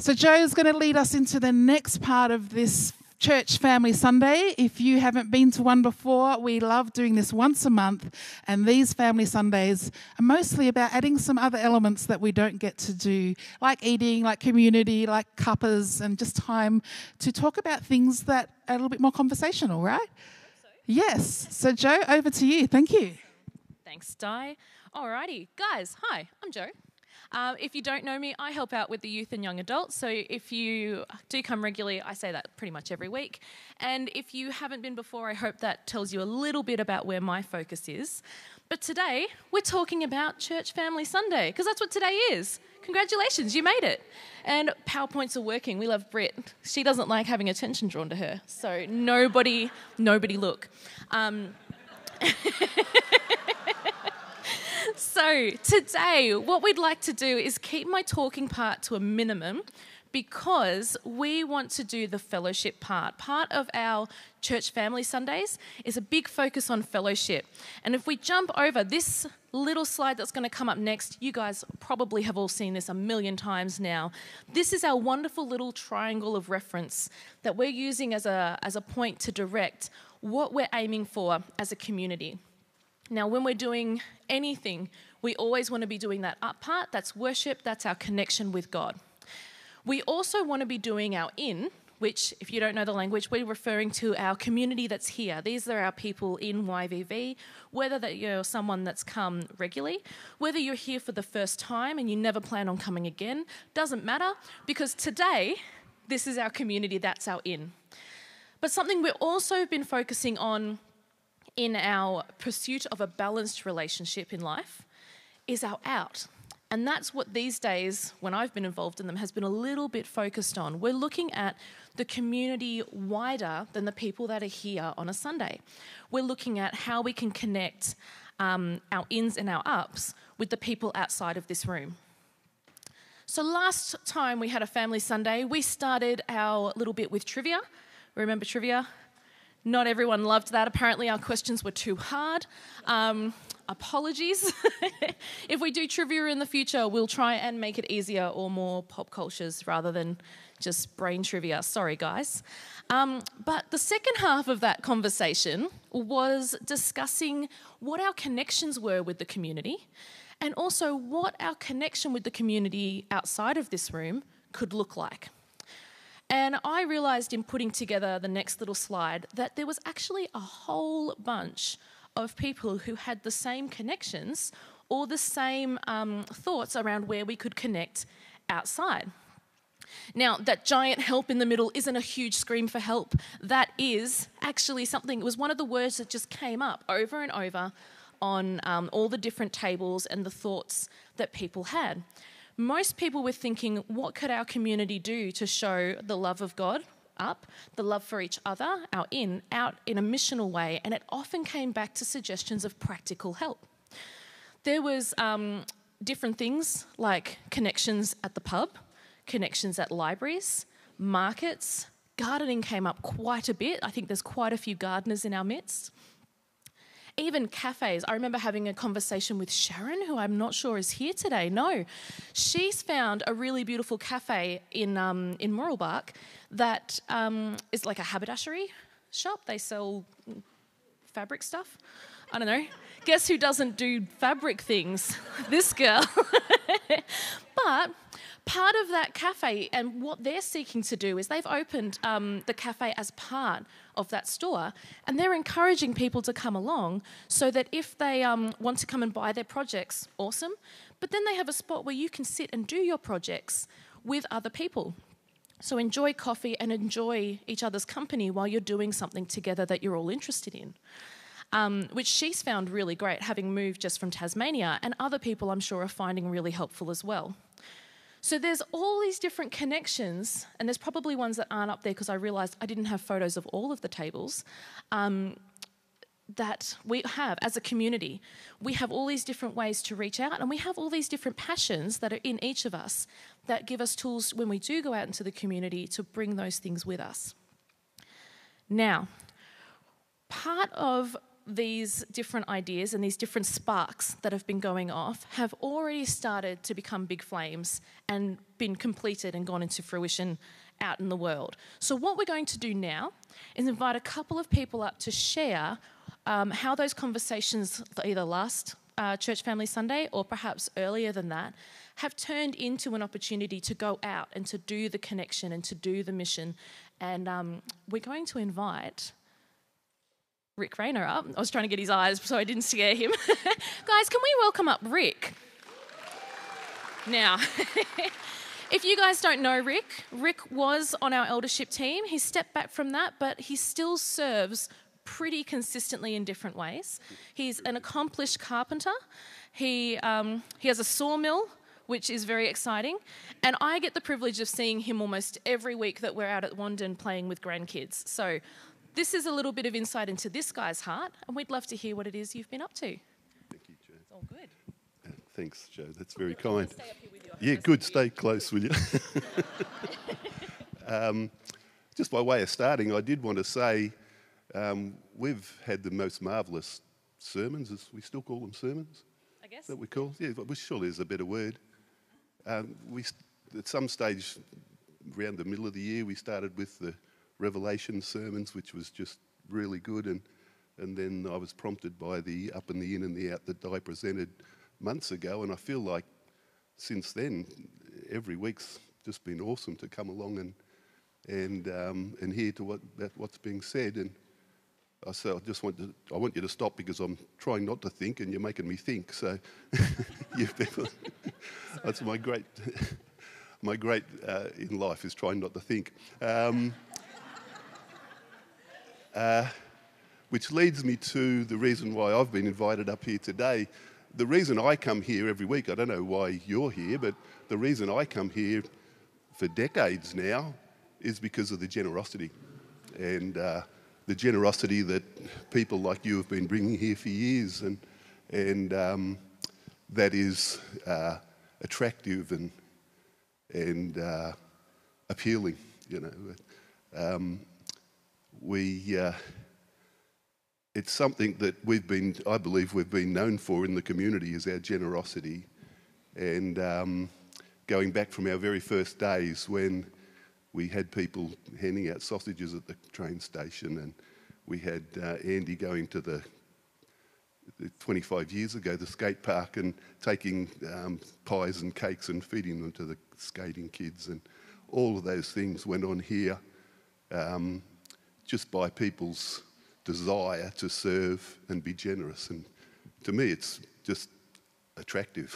So, Joe is going to lead us into the next part of this Church Family Sunday. If you haven't been to one before, we love doing this once a month. And these Family Sundays are mostly about adding some other elements that we don't get to do, like eating, like community, like cuppas, and just time to talk about things that are a little bit more conversational, right? So. Yes. So, Joe, over to you. Thank you. Thanks, Di. Alrighty, guys, hi, I'm Joe. Um, if you don't know me, I help out with the youth and young adults. So if you do come regularly, I say that pretty much every week. And if you haven't been before, I hope that tells you a little bit about where my focus is. But today, we're talking about Church Family Sunday, because that's what today is. Congratulations, you made it. And PowerPoints are working. We love Brit. She doesn't like having attention drawn to her. So nobody, nobody look. Um, so, today, what we'd like to do is keep my talking part to a minimum because we want to do the fellowship part. Part of our church family Sundays is a big focus on fellowship. And if we jump over this little slide that's going to come up next, you guys probably have all seen this a million times now. This is our wonderful little triangle of reference that we're using as a, as a point to direct what we're aiming for as a community. Now, when we're doing anything, we always want to be doing that up part. That's worship, that's our connection with God. We also want to be doing our in, which, if you don't know the language, we're referring to our community that's here. These are our people in YVV, whether that you're someone that's come regularly, whether you're here for the first time and you never plan on coming again, doesn't matter because today, this is our community, that's our in. But something we've also been focusing on in our pursuit of a balanced relationship in life is our out. And that's what these days, when I've been involved in them, has been a little bit focused on. We're looking at the community wider than the people that are here on a Sunday. We're looking at how we can connect um, our ins and our ups with the people outside of this room. So, last time we had a family Sunday, we started our little bit with trivia. Remember trivia? Not everyone loved that. Apparently, our questions were too hard. Um, apologies. if we do trivia in the future, we'll try and make it easier or more pop cultures rather than just brain trivia. Sorry, guys. Um, but the second half of that conversation was discussing what our connections were with the community and also what our connection with the community outside of this room could look like. And I realized in putting together the next little slide that there was actually a whole bunch of people who had the same connections or the same um, thoughts around where we could connect outside. Now, that giant help in the middle isn't a huge scream for help. That is actually something, it was one of the words that just came up over and over on um, all the different tables and the thoughts that people had most people were thinking, what could our community do to show the love of God up, the love for each other, our in, out in a missional way, and it often came back to suggestions of practical help. There was um, different things like connections at the pub, connections at libraries, markets. Gardening came up quite a bit. I think there's quite a few gardeners in our midst even cafes. I remember having a conversation with Sharon, who I'm not sure is here today. No, she's found a really beautiful cafe in um, in Mooroolbark that um, is like a haberdashery shop. They sell fabric stuff. I don't know. Guess who doesn't do fabric things? this girl. but part of that cafe and what they're seeking to do is they've opened um, the cafe as part of that store and they're encouraging people to come along so that if they um, want to come and buy their projects, awesome. But then they have a spot where you can sit and do your projects with other people. So enjoy coffee and enjoy each other's company while you're doing something together that you're all interested in. Um, which she's found really great, having moved just from Tasmania, and other people I'm sure are finding really helpful as well. So there's all these different connections, and there's probably ones that aren't up there because I realised I didn't have photos of all of the tables. Um, that we have as a community. We have all these different ways to reach out, and we have all these different passions that are in each of us that give us tools when we do go out into the community to bring those things with us. Now, part of these different ideas and these different sparks that have been going off have already started to become big flames and been completed and gone into fruition out in the world. So, what we're going to do now is invite a couple of people up to share um, how those conversations, either last uh, Church Family Sunday or perhaps earlier than that, have turned into an opportunity to go out and to do the connection and to do the mission. And um, we're going to invite Rick Rayner up. I was trying to get his eyes so I didn't scare him. guys, can we welcome up Rick? Now, if you guys don't know Rick, Rick was on our eldership team. He stepped back from that, but he still serves pretty consistently in different ways. He's an accomplished carpenter. He, um, he has a sawmill, which is very exciting. And I get the privilege of seeing him almost every week that we're out at Wandin playing with grandkids. So this is a little bit of insight into this guy's heart, and we'd love to hear what it is you've been up to. Thank you, Joe. It's all good. Uh, Thanks, Joe. That's very kind. Stay up here with you. Yeah, good. Stay close, will you? um, just by way of starting, I did want to say um, we've had the most marvellous sermons. As we still call them sermons I guess. that we call. Yeah, but surely is a better word. Um, we at some stage around the middle of the year we started with the Revelation sermons, which was just really good, and and then I was prompted by the up and the in and the out that I presented months ago, and I feel like since then every week's just been awesome to come along and and um, and hear to what what's being said and. I said, I just want to, I want you to stop because I'm trying not to think and you're making me think. So, that's my great, my great uh, in life is trying not to think. Um, uh, which leads me to the reason why I've been invited up here today. The reason I come here every week, I don't know why you're here, but the reason I come here for decades now is because of the generosity. And uh, the generosity that people like you have been bringing here for years, and and um, that is uh, attractive and and uh, appealing. You know, um, we. Uh, it's something that we've been, I believe, we've been known for in the community is our generosity, and um, going back from our very first days when we had people handing out sausages at the train station, and we had uh, Andy going to the, the 25 years ago the skate park and taking um, pies and cakes and feeding them to the skating kids, and all of those things went on here um, just by people's desire to serve and be generous. And to me, it's just attractive,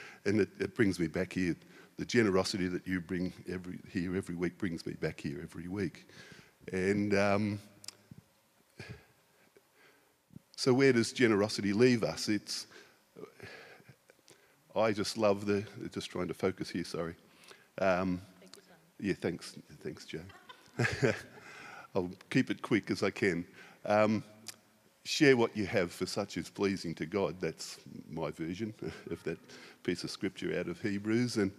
and it, it brings me back here the generosity that you bring every, here every week brings me back here every week. And um, so, where does generosity leave us? It's, I just love the, just trying to focus here, sorry. Um, yeah, thanks, thanks, Joe. I'll keep it quick as I can. Um, share what you have, for such is pleasing to God. That's my version of that piece of scripture out of Hebrews. And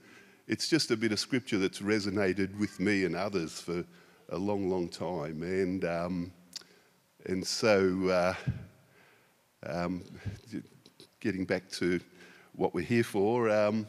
it's just a bit of scripture that's resonated with me and others for a long, long time. And, um, and so, uh, um, getting back to what we're here for, um,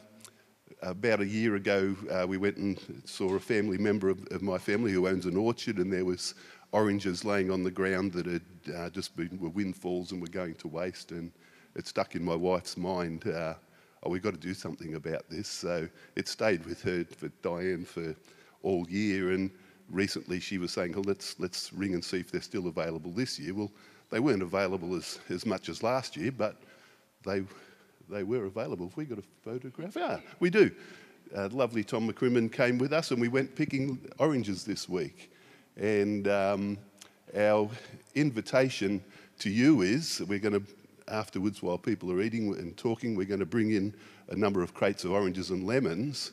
about a year ago, uh, we went and saw a family member of, of, my family who owns an orchard, and there was oranges laying on the ground that had uh, just been were windfalls and were going to waste. And it stuck in my wife's mind. Uh, oh, we've got to do something about this. So it stayed with her, for Diane, for all year. And recently, she was saying, "Oh, let's let's ring and see if they're still available this year." Well, they weren't available as, as much as last year, but they, they were available. Have we got a photograph? Yeah, we do. Uh, lovely Tom McCrimmon came with us and we went picking oranges this week. And um, our invitation to you is we're going to, afterwards, while people are eating and talking, we're going to bring in a number of crates of oranges and lemons.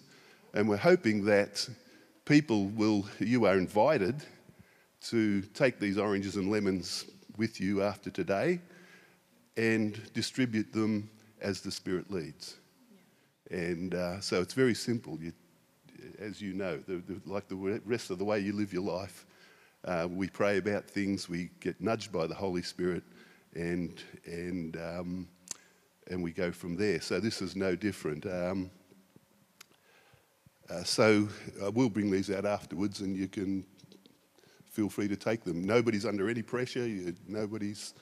And we're hoping that people will, you are invited to take these oranges and lemons with you after today and distribute them as the Spirit leads. And uh, so it's very simple. You, as you know, the, the, like the rest of the way you live your life, uh, we pray about things, we get nudged by the Holy Spirit, and and um, and we go from there. So this is no different. Um, uh, so I will bring these out afterwards, and you can feel free to take them. Nobody's under any pressure. You, nobody's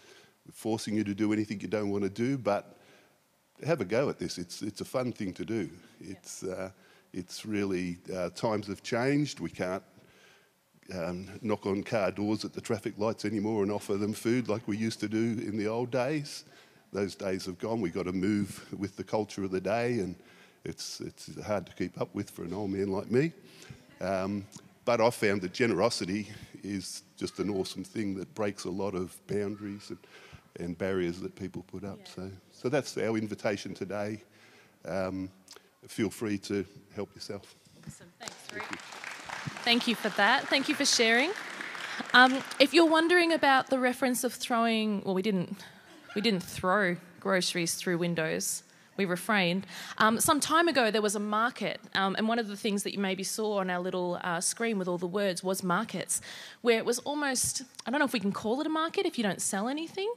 forcing you to do anything you don't want to do, but have a go at this. It's it's a fun thing to do. It's uh, it's really uh, times have changed. We can't um, knock on car doors at the traffic lights anymore and offer them food like we used to do in the old days. Those days have gone. We've got to move with the culture of the day, and it's, it's hard to keep up with for an old man like me. Um, but I've found that generosity is just an awesome thing that breaks a lot of boundaries and, and barriers that people put up. Yeah. So, so that's our invitation today. Um, feel free to help yourself. Awesome. Thanks, Rick. Thank you. Thank you for that. Thank you for sharing. Um, if you're wondering about the reference of throwing, well, we didn't, we didn't throw groceries through windows. We refrained. Um, some time ago, there was a market, um, and one of the things that you maybe saw on our little uh, screen with all the words was markets, where it was almost, I don't know if we can call it a market if you don't sell anything.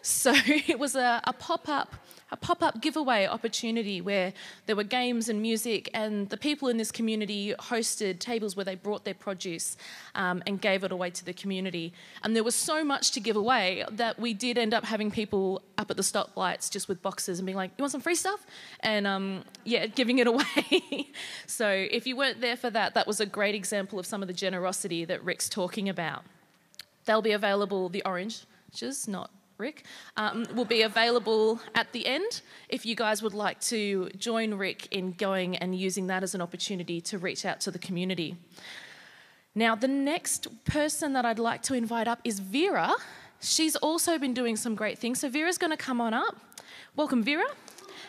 So it was a, a pop up a pop up giveaway opportunity where there were games and music, and the people in this community hosted tables where they brought their produce um, and gave it away to the community. And there was so much to give away that we did end up having people up at the stoplights just with boxes and being like, You want some free stuff? And um, yeah, giving it away. so if you weren't there for that, that was a great example of some of the generosity that Rick's talking about. They'll be available, the oranges, not Rick, um, will be available at the end if you guys would like to join Rick in going and using that as an opportunity to reach out to the community. Now, the next person that I'd like to invite up is Vera. She's also been doing some great things. So, Vera's going to come on up. Welcome, Vera.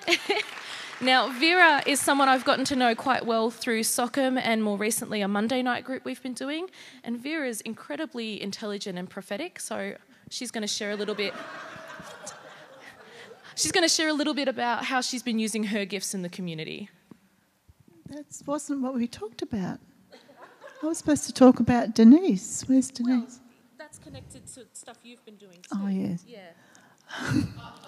now, Vera is someone I've gotten to know quite well through Sockham and more recently a Monday night group we've been doing. And Vera is incredibly intelligent and prophetic. So, she's going to share a little bit. She's going to share a little bit about how she's been using her gifts in the community. That wasn't what we talked about. I was supposed to talk about Denise. Where's Denise? Well, that's connected to stuff you've been doing too. Oh, yes. Yeah.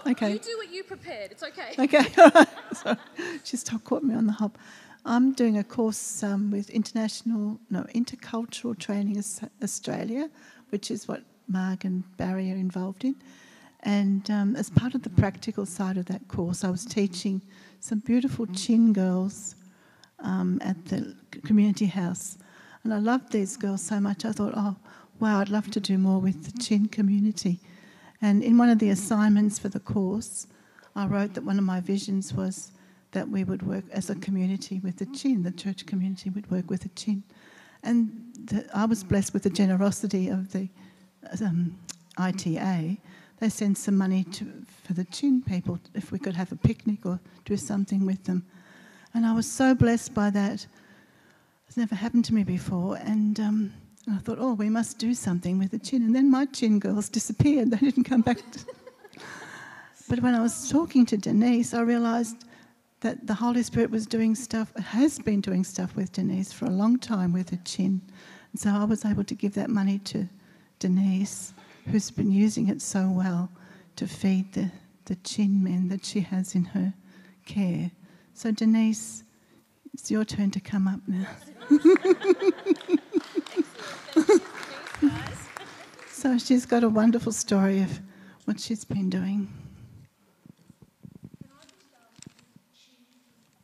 okay. You do what you prepared. It's okay. Okay. Sorry. She's caught me on the hop. I'm doing a course um, with international, no, intercultural training Australia, which is what Marg and Barry are involved in. And um, as part of the practical side of that course, I was teaching some beautiful Chin girls um, at the community house. And I loved these girls so much, I thought, oh, wow, I'd love to do more with the Chin community. And in one of the assignments for the course, I wrote that one of my visions was that we would work as a community with the Chin, the church community would work with the Chin. And the, I was blessed with the generosity of the um, ITA, they sent some money to, for the Chin people if we could have a picnic or do something with them. And I was so blessed by that. It's never happened to me before. And, um, I thought, oh, we must do something with the Chin. And then my Chin girls disappeared. They didn't come back. but when I was talking to Denise, I realised that the Holy Spirit was doing stuff, has been doing stuff with Denise for a long time with the Chin. And so I was able to give that money to Denise, who's been using it so well to feed the, the chin men that she has in her care. So, Denise, it's your turn to come up now. so, she's got a wonderful story of what she's been doing.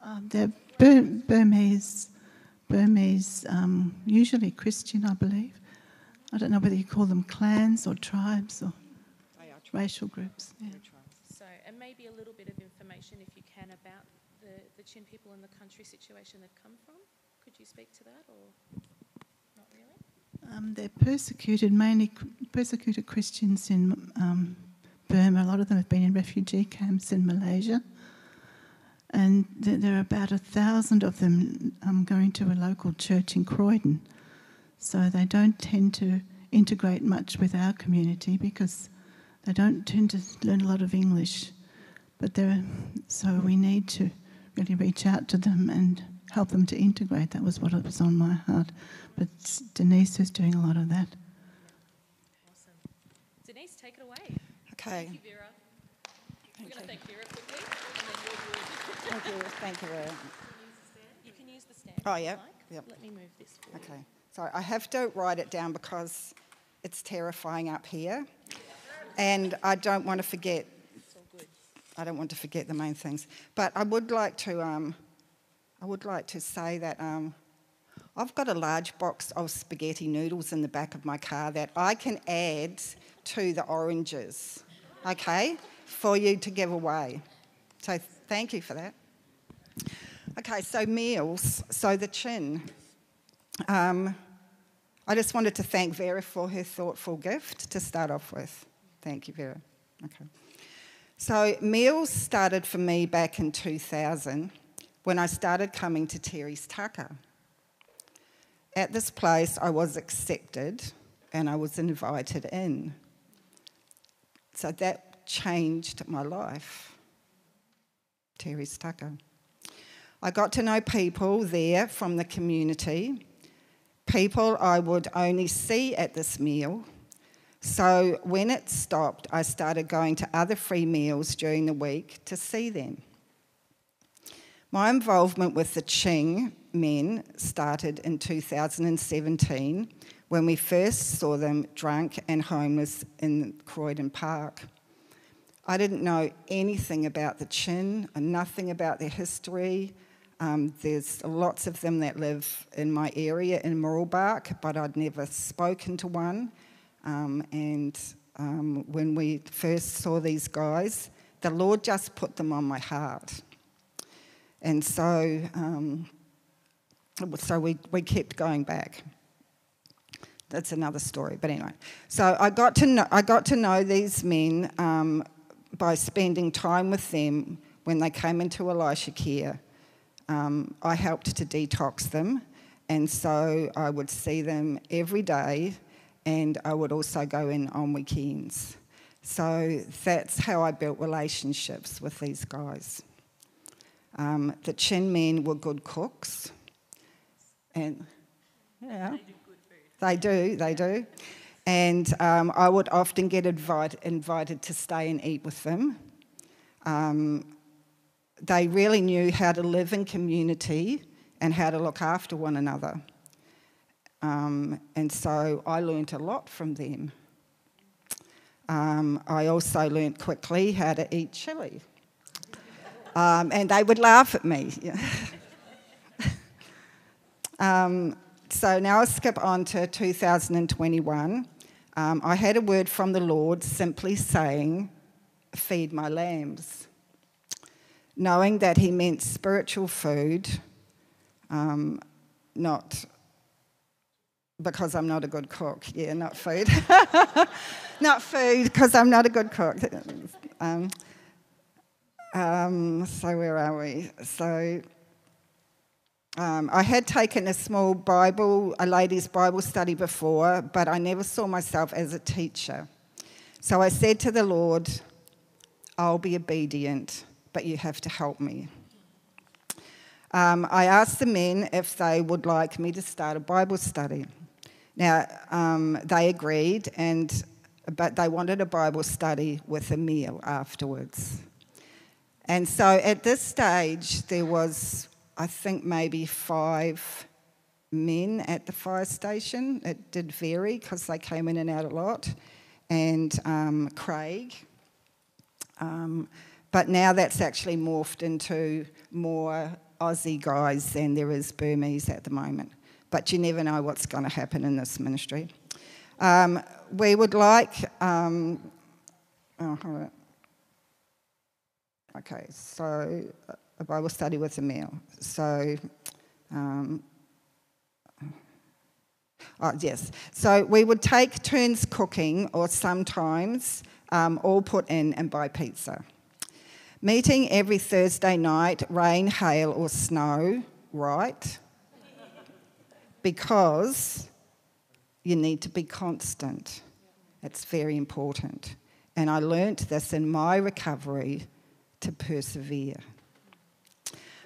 Um, they're Burmese, Burmese, um, usually Christian, I believe. I don't know whether you call them clans or tribes or racial groups. Yeah. So, and maybe a little bit of information, if you can, about the, the Chin people and the country situation they've come from. Could you speak to that or not really? Um, they're persecuted, mainly persecuted Christians in um, Burma. A lot of them have been in refugee camps in Malaysia. And there are about a thousand of them um, going to a local church in Croydon so they don't tend to integrate much with our community because they don't tend to learn a lot of English. But they're, so we need to really reach out to them and help them to integrate. That was what was on my heart. But Denise is doing a lot of that. Awesome. Denise, take it away. Okay. Thank you, Vera. We're going to thank Vera quickly. Thank you. Thank you. Vera. You can use the stand. Oh, if you yeah. like. Yep. Let me move this forward. Okay. So I have to write it down because it's terrifying up here. And I don't want to forget. I don't want to forget the main things. But I would like to, um, I would like to say that um, I've got a large box of spaghetti noodles in the back of my car that I can add to the oranges, okay, for you to give away. So thank you for that. Okay, so meals. So the chin. Um, I just wanted to thank Vera for her thoughtful gift to start off with. Thank you, Vera. Okay. So, meals started for me back in 2000 when I started coming to Terry's Tucker. At this place, I was accepted and I was invited in. So that changed my life. Terry's Tucker. I got to know people there from the community, people I would only see at this meal. So when it stopped, I started going to other free meals during the week to see them. My involvement with the Chin men started in 2017 when we first saw them drunk and homeless in Croydon Park. I didn't know anything about the Chin, nothing about their history. Um, there's lots of them that live in my area in Mooroolbark, but I'd never spoken to one. Um, and um, when we first saw these guys, the Lord just put them on my heart. And so, um, so we, we kept going back. That's another story, but anyway. So I got to know, I got to know these men um, by spending time with them when they came into Elisha care. Um, I helped to detox them, and so I would see them every day, and I would also go in on weekends. So that's how I built relationships with these guys. Um, the Chin men were good cooks, and yeah, they do, they do. And um, I would often get invite, invited to stay and eat with them. Um, they really knew how to live in community and how to look after one another. Um, and so I learnt a lot from them. Um, I also learnt quickly how to eat chili. Um, and they would laugh at me. um, so now I'll skip on to 2021. Um, I had a word from the Lord simply saying, Feed my lambs. Knowing that He meant spiritual food, um, not because I'm not a good cook. Yeah, not food. not food because I'm not a good cook. Um, um, so, where are we? So, um, I had taken a small Bible, a ladies' Bible study before, but I never saw myself as a teacher. So I said to the Lord, I'll be obedient, but you have to help me. Um, I asked the men if they would like me to start a Bible study. Now, um, they agreed, and, but they wanted a Bible study with a meal afterwards. And so at this stage, there was, I think, maybe five men at the fire station. It did vary because they came in and out a lot. And um, Craig. Um, but now that's actually morphed into more Aussie guys than there is Burmese at the moment. But you never know what's going to happen in this ministry. Um, we would like. Um, oh. Okay, so a Bible study with a meal. So, um, oh, yes. So we would take turns cooking, or sometimes um, all put in and buy pizza. Meeting every Thursday night, rain, hail, or snow, right? Because you need to be constant. It's very important. And I learnt this in my recovery to persevere.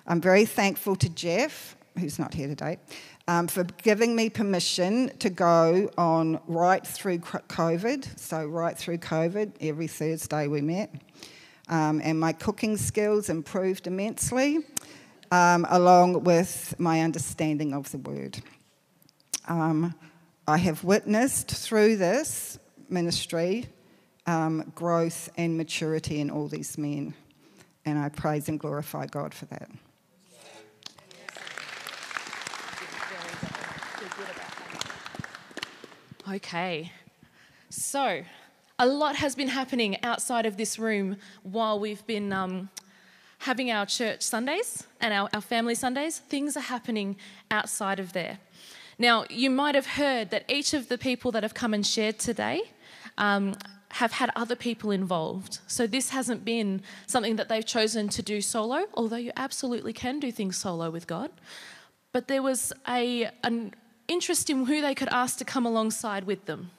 I'm very thankful to Jeff, who's not here today, um, for giving me permission to go on right through COVID. So, right through COVID, every Thursday we met. Um, and my cooking skills improved immensely, um, along with my understanding of the word. Um, I have witnessed through this ministry um, growth and maturity in all these men, and I praise and glorify God for that. Okay, so a lot has been happening outside of this room while we've been um, having our church Sundays and our, our family Sundays. Things are happening outside of there. Now, you might have heard that each of the people that have come and shared today um, have had other people involved. So this hasn't been something that they've chosen to do solo, although you absolutely can do things solo with God. But there was a, an interest in who they could ask to come alongside with them.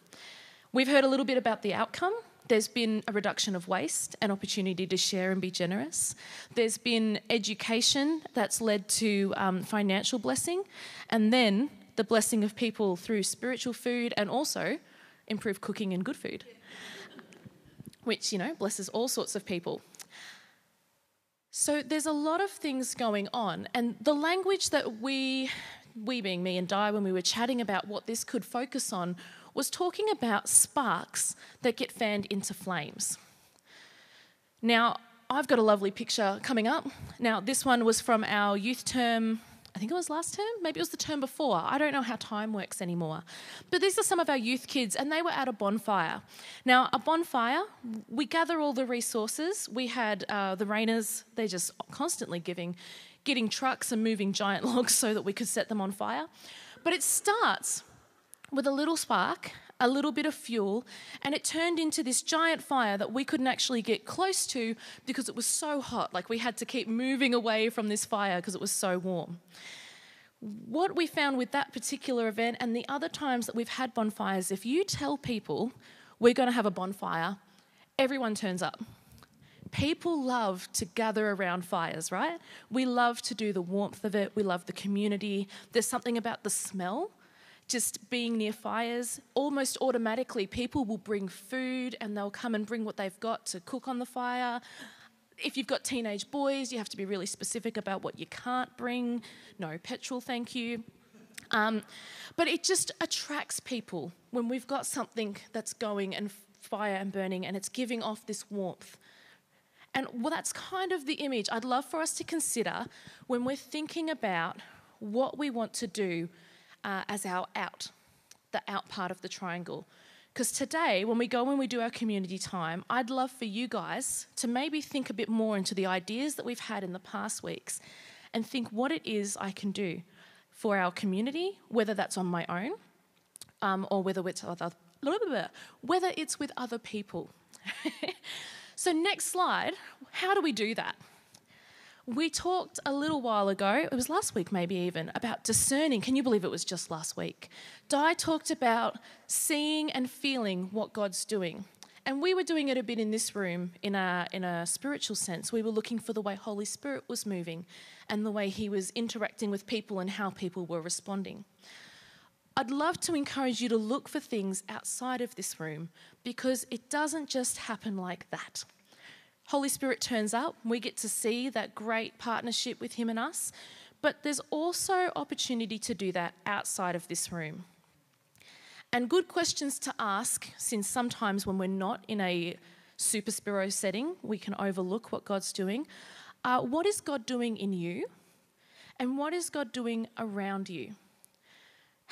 We've heard a little bit about the outcome. There's been a reduction of waste, an opportunity to share and be generous. There's been education that's led to um, financial blessing, and then the blessing of people through spiritual food and also improved cooking and good food, which, you know, blesses all sorts of people. So there's a lot of things going on, and the language that we we being me and Di, when we were chatting about what this could focus on, was talking about sparks that get fanned into flames. Now, I've got a lovely picture coming up. Now, this one was from our youth term, I think it was last term, maybe it was the term before. I don't know how time works anymore. But these are some of our youth kids, and they were at a bonfire. Now, a bonfire, we gather all the resources. We had uh, the Rainers, they're just constantly giving getting trucks and moving giant logs so that we could set them on fire. But it starts with a little spark, a little bit of fuel, and it turned into this giant fire that we couldn't actually get close to because it was so hot. Like we had to keep moving away from this fire because it was so warm. What we found with that particular event and the other times that we've had bonfires, if you tell people we're going to have a bonfire, everyone turns up. People love to gather around fires, right? We love to do the warmth of it, we love the community. There's something about the smell. Just being near fires, almost automatically, people will bring food and they'll come and bring what they've got to cook on the fire. If you've got teenage boys, you have to be really specific about what you can't bring. No petrol, thank you. Um, but it just attracts people when we've got something that's going and fire and burning and it's giving off this warmth. And well, that's kind of the image I'd love for us to consider when we're thinking about what we want to do uh, as our out, the out part of the triangle. Because today, when we go and we do our community time, I'd love for you guys to maybe think a bit more into the ideas that we've had in the past weeks and think what it is I can do for our community, whether that's on my own um, or whether it's, other, whether it's with other people. So, next slide, how do we do that? We talked a little while ago, it was last week maybe even, about discerning. Can you believe it was just last week? Di talked about seeing and feeling what God's doing. And we were doing it a bit in this room in a, in a spiritual sense. We were looking for the way Holy Spirit was moving and the way He was interacting with people and how people were responding. I'd love to encourage you to look for things outside of this room because it doesn't just happen like that. Holy Spirit turns up, we get to see that great partnership with Him and us, but there's also opportunity to do that outside of this room. And good questions to ask, since sometimes when we're not in a super spiro setting, we can overlook what God's doing. Uh, what is God doing in you? And what is God doing around you?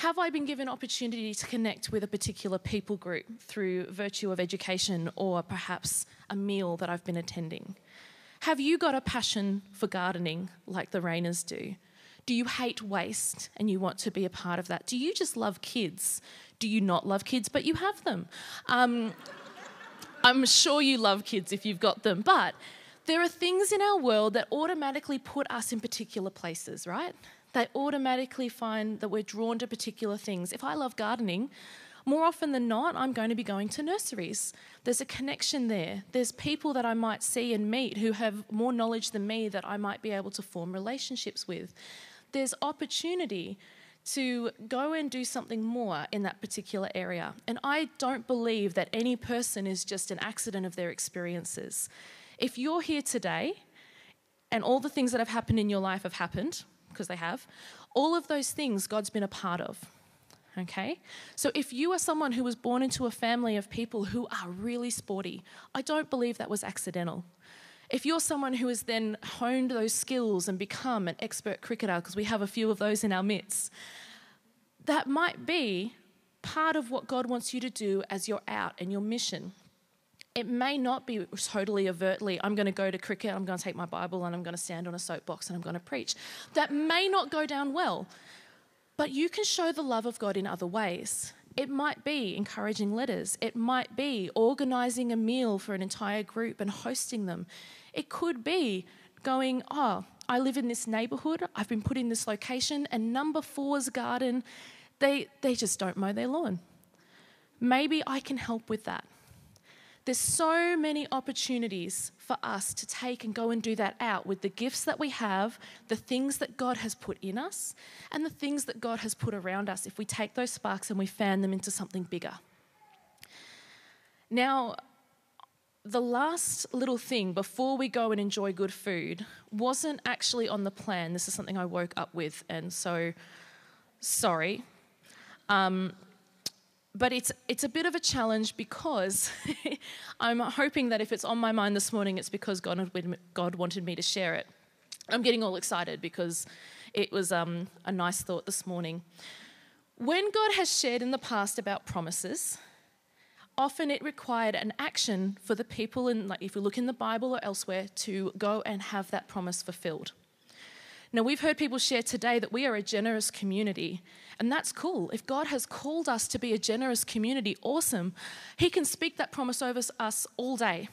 Have I been given opportunity to connect with a particular people group through virtue of education or perhaps a meal that I've been attending? Have you got a passion for gardening like the Rainers do? Do you hate waste and you want to be a part of that? Do you just love kids? Do you not love kids but you have them? Um, I'm sure you love kids if you've got them, but there are things in our world that automatically put us in particular places, right? They automatically find that we're drawn to particular things. If I love gardening, more often than not, I'm going to be going to nurseries. There's a connection there. There's people that I might see and meet who have more knowledge than me that I might be able to form relationships with. There's opportunity to go and do something more in that particular area. And I don't believe that any person is just an accident of their experiences. If you're here today and all the things that have happened in your life have happened, because they have, all of those things God's been a part of. Okay? So if you are someone who was born into a family of people who are really sporty, I don't believe that was accidental. If you're someone who has then honed those skills and become an expert cricketer, because we have a few of those in our midst, that might be part of what God wants you to do as you're out and your mission. It may not be totally overtly, I'm going to go to cricket, I'm going to take my Bible, and I'm going to stand on a soapbox and I'm going to preach. That may not go down well, but you can show the love of God in other ways. It might be encouraging letters. It might be organizing a meal for an entire group and hosting them. It could be going, oh, I live in this neighborhood, I've been put in this location, and number four's garden, they, they just don't mow their lawn. Maybe I can help with that. There's so many opportunities for us to take and go and do that out with the gifts that we have, the things that God has put in us, and the things that God has put around us if we take those sparks and we fan them into something bigger. Now, the last little thing before we go and enjoy good food wasn't actually on the plan. This is something I woke up with, and so sorry. Um, but it's it's a bit of a challenge because I'm hoping that if it's on my mind this morning, it's because God God wanted me to share it. I'm getting all excited because it was um, a nice thought this morning. When God has shared in the past about promises, often it required an action for the people in, like if we look in the Bible or elsewhere, to go and have that promise fulfilled. Now, we've heard people share today that we are a generous community, and that's cool. If God has called us to be a generous community, awesome. He can speak that promise over us all day.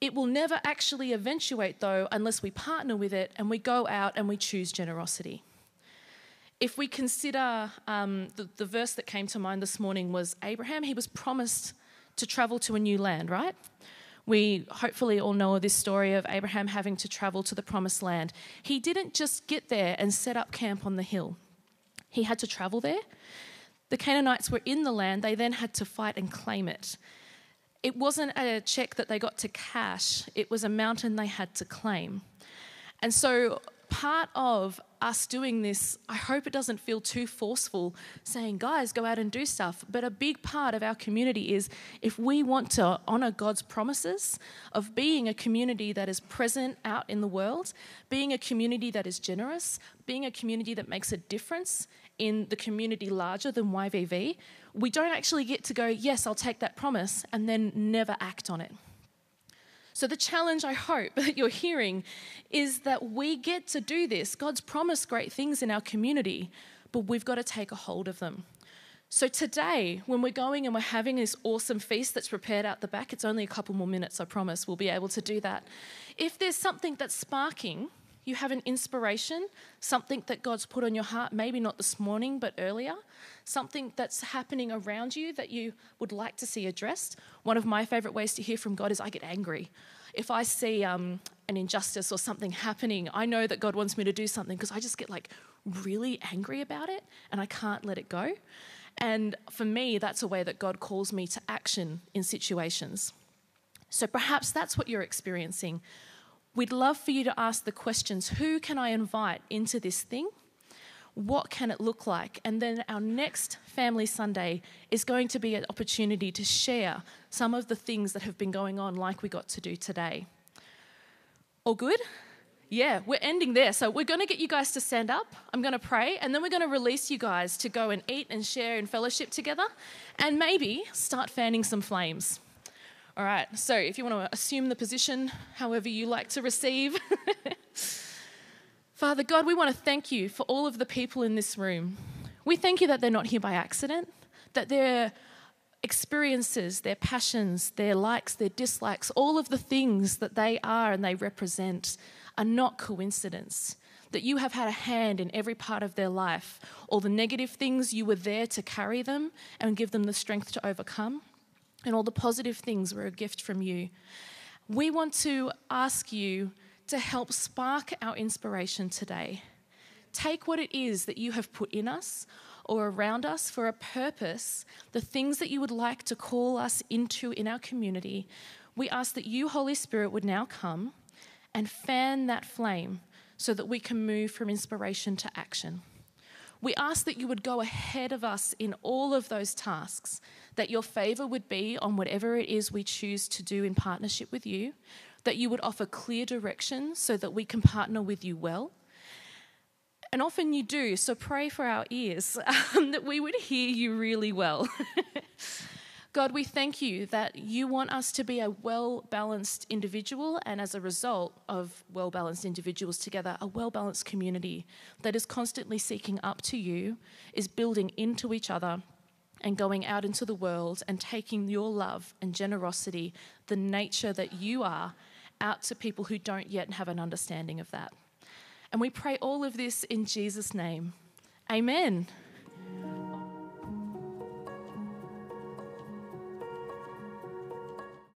It will never actually eventuate, though, unless we partner with it and we go out and we choose generosity. If we consider um, the, the verse that came to mind this morning was Abraham, he was promised to travel to a new land, right? We hopefully all know this story of Abraham having to travel to the promised land. He didn't just get there and set up camp on the hill, he had to travel there. The Canaanites were in the land, they then had to fight and claim it. It wasn't a check that they got to cash, it was a mountain they had to claim. And so part of us doing this, I hope it doesn't feel too forceful saying, guys, go out and do stuff. But a big part of our community is if we want to honour God's promises of being a community that is present out in the world, being a community that is generous, being a community that makes a difference in the community larger than YVV, we don't actually get to go, yes, I'll take that promise, and then never act on it. So, the challenge I hope that you're hearing is that we get to do this. God's promised great things in our community, but we've got to take a hold of them. So, today, when we're going and we're having this awesome feast that's prepared out the back, it's only a couple more minutes, I promise, we'll be able to do that. If there's something that's sparking, you have an inspiration, something that God's put on your heart, maybe not this morning, but earlier, something that's happening around you that you would like to see addressed. One of my favorite ways to hear from God is I get angry. If I see um, an injustice or something happening, I know that God wants me to do something because I just get like really angry about it and I can't let it go. And for me, that's a way that God calls me to action in situations. So perhaps that's what you're experiencing. We'd love for you to ask the questions who can I invite into this thing? What can it look like? And then our next Family Sunday is going to be an opportunity to share some of the things that have been going on, like we got to do today. All good? Yeah, we're ending there. So we're going to get you guys to stand up. I'm going to pray, and then we're going to release you guys to go and eat and share and fellowship together, and maybe start fanning some flames. All right, so if you want to assume the position however you like to receive. Father God, we want to thank you for all of the people in this room. We thank you that they're not here by accident, that their experiences, their passions, their likes, their dislikes, all of the things that they are and they represent are not coincidence. That you have had a hand in every part of their life. All the negative things, you were there to carry them and give them the strength to overcome and all the positive things were a gift from you. We want to ask you to help spark our inspiration today, take what it is that you have put in us or around us for a purpose, the things that you would like to call us into in our community. We ask that you, Holy Spirit, would now come and fan that flame so that we can move from inspiration to action. We ask that you would go ahead of us in all of those tasks, that your favor would be on whatever it is we choose to do in partnership with you, that you would offer clear direction so that we can partner with you well. And often you do, so pray for our ears um, that we would hear you really well. God, we thank you that you want us to be a well balanced individual, and as a result of well balanced individuals together, a well balanced community that is constantly seeking up to you, is building into each other, and going out into the world and taking your love and generosity, the nature that you are, out to people who don't yet have an understanding of that. And we pray all of this in Jesus' name. Amen.